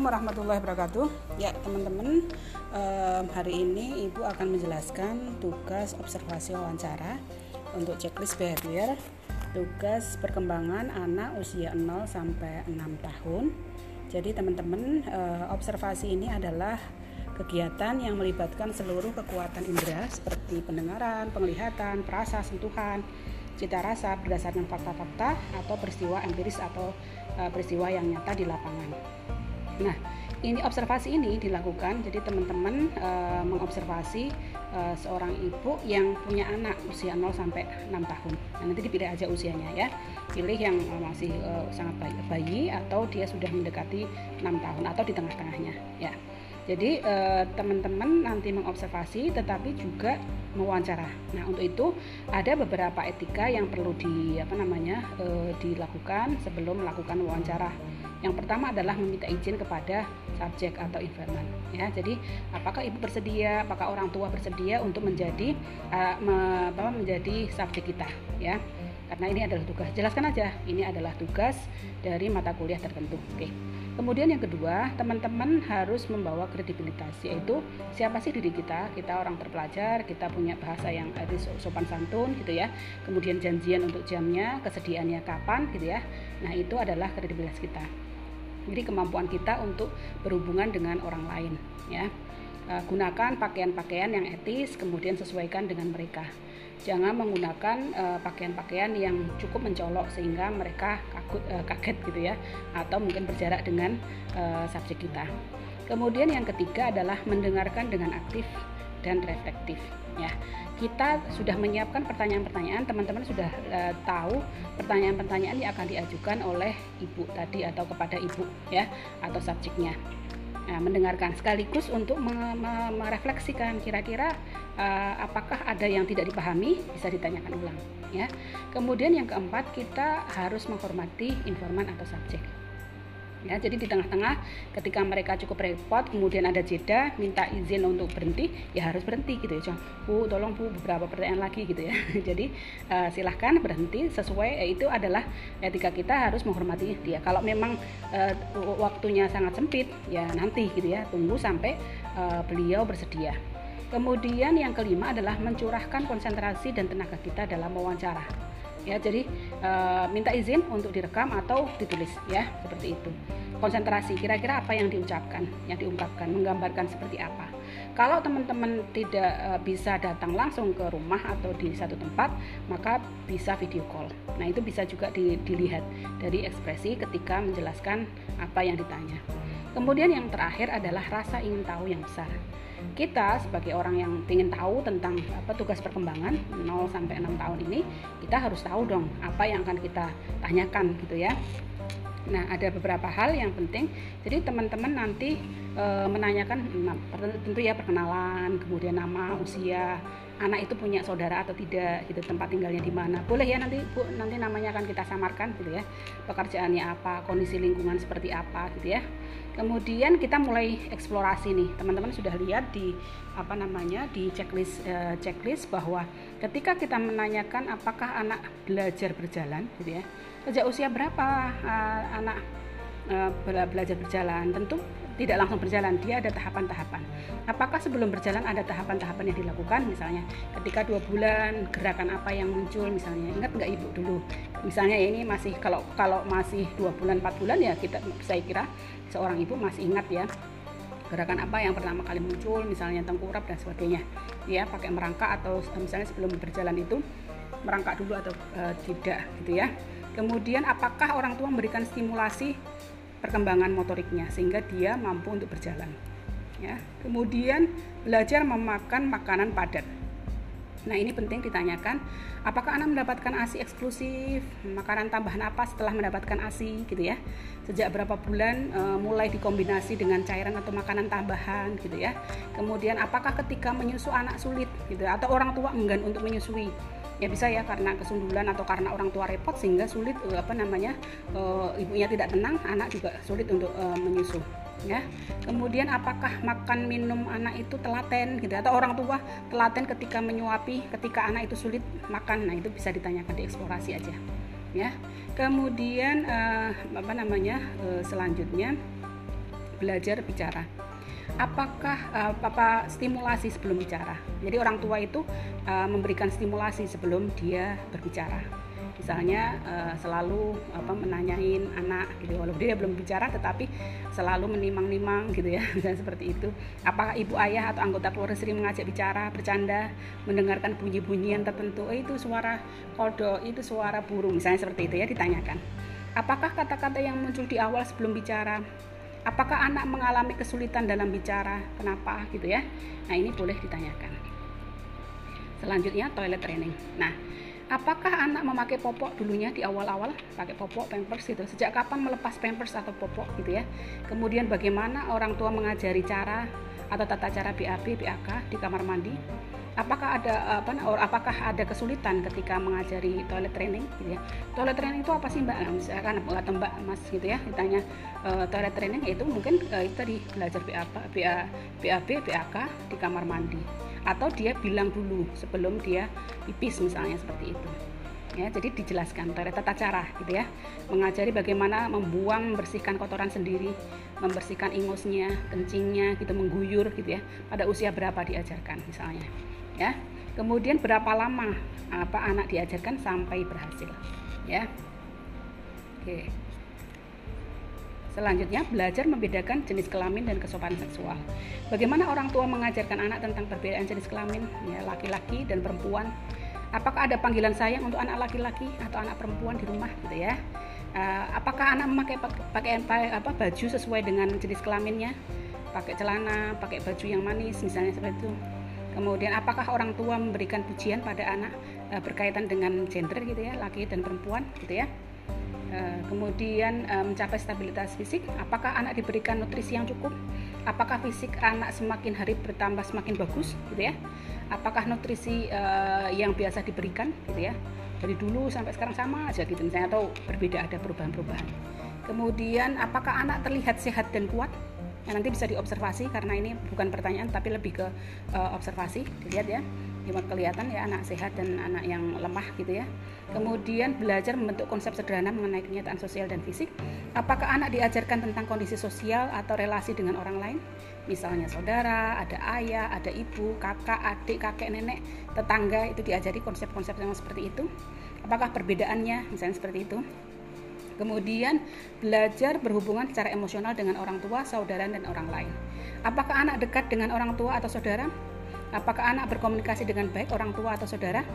Assalamualaikum warahmatullahi wabarakatuh. Ya, teman-teman, um, hari ini Ibu akan menjelaskan tugas observasi wawancara untuk checklist behavior, tugas perkembangan anak usia 0 sampai 6 tahun. Jadi, teman-teman, uh, observasi ini adalah kegiatan yang melibatkan seluruh kekuatan indera seperti pendengaran, penglihatan, perasa, sentuhan, cita rasa berdasarkan fakta-fakta atau peristiwa empiris atau uh, peristiwa yang nyata di lapangan. Nah, ini observasi ini dilakukan jadi teman-teman uh, mengobservasi uh, seorang ibu yang punya anak usia 0 sampai 6 tahun. Nah, nanti dipilih aja usianya ya. Pilih yang uh, masih uh, sangat bayi, bayi atau dia sudah mendekati 6 tahun atau di tengah-tengahnya ya. Jadi teman-teman nanti mengobservasi tetapi juga mewawancara. Nah, untuk itu ada beberapa etika yang perlu di apa namanya e, dilakukan sebelum melakukan wawancara. Yang pertama adalah meminta izin kepada subjek atau informan. Ya, jadi apakah ibu bersedia, apakah orang tua bersedia untuk menjadi uh, me, apa, menjadi subjek kita, ya? Karena ini adalah tugas. Jelaskan aja, ini adalah tugas dari mata kuliah tertentu. Oke. Kemudian yang kedua, teman-teman harus membawa kredibilitas, yaitu siapa sih diri kita? Kita orang terpelajar, kita punya bahasa yang ada sopan santun gitu ya. Kemudian janjian untuk jamnya, kesediaannya kapan gitu ya. Nah, itu adalah kredibilitas kita. Jadi kemampuan kita untuk berhubungan dengan orang lain ya. Eh, gunakan pakaian-pakaian yang etis, kemudian sesuaikan dengan mereka jangan menggunakan uh, pakaian-pakaian yang cukup mencolok sehingga mereka kagut, uh, kaget gitu ya atau mungkin berjarak dengan uh, subjek kita. Kemudian yang ketiga adalah mendengarkan dengan aktif dan reflektif ya. Kita sudah menyiapkan pertanyaan-pertanyaan, teman-teman sudah uh, tahu pertanyaan-pertanyaan yang akan diajukan oleh ibu tadi atau kepada ibu ya atau subjeknya. Nah, mendengarkan sekaligus untuk merefleksikan kira-kira uh, apakah ada yang tidak dipahami bisa ditanyakan ulang ya. Kemudian yang keempat kita harus menghormati informan atau subjek ya jadi di tengah-tengah ketika mereka cukup repot kemudian ada jeda minta izin untuk berhenti ya harus berhenti gitu ya. Bu tolong bu beberapa pertanyaan lagi gitu ya. Jadi uh, silahkan berhenti sesuai eh, itu adalah etika kita harus menghormati dia. Kalau memang uh, waktunya sangat sempit ya nanti gitu ya tunggu sampai uh, beliau bersedia. Kemudian yang kelima adalah mencurahkan konsentrasi dan tenaga kita dalam wawancara ya jadi e, minta izin untuk direkam atau ditulis ya seperti itu. Konsentrasi kira-kira apa yang diucapkan yang diungkapkan menggambarkan seperti apa. Kalau teman-teman tidak e, bisa datang langsung ke rumah atau di satu tempat maka bisa video call. Nah itu bisa juga di, dilihat dari ekspresi ketika menjelaskan apa yang ditanya kemudian yang terakhir adalah rasa ingin tahu yang besar kita sebagai orang yang ingin tahu tentang apa tugas perkembangan 0 sampai 6 tahun ini kita harus tahu dong apa yang akan kita tanyakan gitu ya Nah, ada beberapa hal yang penting. Jadi teman-teman nanti e, menanyakan tentu ya perkenalan, kemudian nama, usia, anak itu punya saudara atau tidak, gitu tempat tinggalnya di mana. Boleh ya nanti Bu, nanti namanya akan kita samarkan gitu ya. Pekerjaannya apa, kondisi lingkungan seperti apa gitu ya. Kemudian kita mulai eksplorasi nih. Teman-teman sudah lihat di apa namanya di checklist e, checklist bahwa ketika kita menanyakan apakah anak belajar berjalan gitu ya sejak usia berapa uh, anak uh, belajar berjalan tentu tidak langsung berjalan dia ada tahapan-tahapan. Apakah sebelum berjalan ada tahapan-tahapan yang dilakukan? Misalnya ketika dua bulan gerakan apa yang muncul misalnya? Ingat nggak ibu dulu? Misalnya ini masih kalau kalau masih dua bulan empat bulan ya kita saya kira seorang ibu masih ingat ya gerakan apa yang pertama kali muncul misalnya tengkurap dan sebagainya. Ya pakai merangkak atau misalnya sebelum berjalan itu merangkak dulu atau uh, tidak gitu ya. Kemudian apakah orang tua memberikan stimulasi perkembangan motoriknya sehingga dia mampu untuk berjalan. Ya. Kemudian belajar memakan makanan padat. Nah, ini penting ditanyakan, apakah anak mendapatkan ASI eksklusif, makanan tambahan apa setelah mendapatkan ASI gitu ya. Sejak berapa bulan e, mulai dikombinasi dengan cairan atau makanan tambahan gitu ya. Kemudian apakah ketika menyusu anak sulit gitu atau orang tua enggan untuk menyusui ya bisa ya karena kesundulan atau karena orang tua repot sehingga sulit uh, apa namanya uh, ibunya tidak tenang anak juga sulit untuk uh, menyusu ya. Kemudian apakah makan minum anak itu telaten gitu atau orang tua telaten ketika menyuapi ketika anak itu sulit makan? Nah itu bisa ditanyakan di eksplorasi aja ya. Kemudian uh, apa namanya uh, selanjutnya belajar bicara apakah uh, apa stimulasi sebelum bicara. Jadi orang tua itu uh, memberikan stimulasi sebelum dia berbicara. Misalnya uh, selalu apa menanyain anak gitu walaupun dia belum bicara tetapi selalu menimang-nimang gitu ya misalnya seperti itu. Apakah ibu ayah atau anggota keluarga sering mengajak bicara, bercanda, mendengarkan bunyi-bunyian tertentu, oh, itu suara kodok, itu suara burung misalnya seperti itu ya ditanyakan. Apakah kata-kata yang muncul di awal sebelum bicara apakah anak mengalami kesulitan dalam bicara? Kenapa? Gitu ya. Nah ini boleh ditanyakan. Selanjutnya toilet training. Nah apakah anak memakai popok dulunya di awal-awal? Pakai popok pampers gitu. Sejak kapan melepas pampers atau popok gitu ya? Kemudian bagaimana orang tua mengajari cara atau tata cara BAB BAK di kamar mandi apakah ada apa apakah ada kesulitan ketika mengajari toilet training gitu ya? Toilet training itu apa sih mbak? Nah, misalkan atau mbak mas gitu ya ditanya uh, toilet training itu mungkin uh, itu tadi belajar BAB BAB BAK di kamar mandi. Atau dia bilang dulu sebelum dia pipis misalnya seperti itu. Ya jadi dijelaskan toilet tata cara gitu ya. Mengajari bagaimana membuang membersihkan kotoran sendiri membersihkan ingusnya kencingnya gitu mengguyur gitu ya. Pada usia berapa diajarkan misalnya ya kemudian berapa lama apa anak diajarkan sampai berhasil ya oke Selanjutnya, belajar membedakan jenis kelamin dan kesopanan seksual. Bagaimana orang tua mengajarkan anak tentang perbedaan jenis kelamin, ya laki-laki dan perempuan. Apakah ada panggilan sayang untuk anak laki-laki atau anak perempuan di rumah, gitu ya? Uh, apakah anak memakai pakaian apa baju sesuai dengan jenis kelaminnya? Pakai celana, pakai baju yang manis, misalnya seperti itu Kemudian apakah orang tua memberikan pujian pada anak e, berkaitan dengan gender gitu ya, laki dan perempuan gitu ya. E, kemudian e, mencapai stabilitas fisik, apakah anak diberikan nutrisi yang cukup? Apakah fisik anak semakin hari bertambah semakin bagus gitu ya? Apakah nutrisi e, yang biasa diberikan gitu ya? Dari dulu sampai sekarang sama aja gitu misalnya atau berbeda ada perubahan-perubahan. Kemudian apakah anak terlihat sehat dan kuat? Nah, nanti bisa diobservasi karena ini bukan pertanyaan tapi lebih ke uh, observasi. Dilihat ya cuma kelihatan ya anak sehat dan anak yang lemah gitu ya. Kemudian belajar membentuk konsep sederhana mengenai kenyataan sosial dan fisik. Apakah anak diajarkan tentang kondisi sosial atau relasi dengan orang lain? Misalnya saudara ada ayah ada ibu kakak adik kakek nenek tetangga itu diajari konsep-konsep yang seperti itu. Apakah perbedaannya? Misalnya seperti itu Kemudian belajar berhubungan secara emosional dengan orang tua, saudara, dan orang lain. Apakah anak dekat dengan orang tua atau saudara? Apakah anak berkomunikasi dengan baik orang tua atau saudara?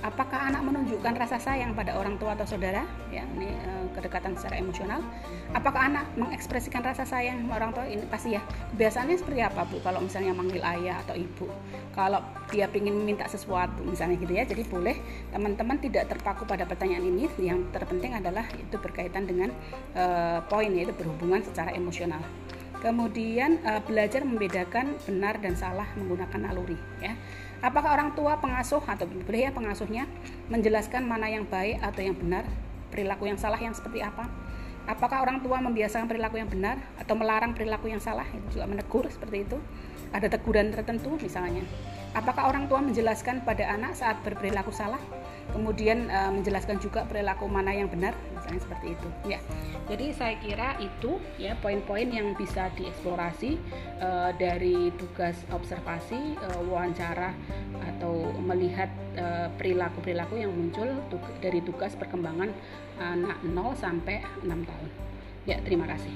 Apakah anak menunjukkan rasa sayang pada orang tua atau saudara? Ya, ini e, kedekatan secara emosional. Apakah anak mengekspresikan rasa sayang orang tua? Ini pasti ya. Kebiasaannya seperti apa, Bu? Kalau misalnya manggil ayah atau ibu. Kalau dia ingin meminta sesuatu misalnya gitu ya. Jadi boleh teman-teman tidak terpaku pada pertanyaan ini. Yang terpenting adalah itu berkaitan dengan e, poin yaitu berhubungan secara emosional. Kemudian uh, belajar membedakan benar dan salah menggunakan naluri ya. Apakah orang tua pengasuh atau boleh ya pengasuhnya menjelaskan mana yang baik atau yang benar, perilaku yang salah yang seperti apa? Apakah orang tua membiasakan perilaku yang benar atau melarang perilaku yang salah? Itu juga menegur seperti itu. Ada teguran tertentu misalnya. Apakah orang tua menjelaskan pada anak saat berperilaku salah? kemudian uh, menjelaskan juga perilaku mana yang benar misalnya seperti itu. Ya. Jadi saya kira itu ya poin-poin yang bisa dieksplorasi uh, dari tugas observasi uh, wawancara atau melihat perilaku-perilaku yang muncul dari tugas perkembangan anak 0 sampai 6 tahun. Ya terima kasih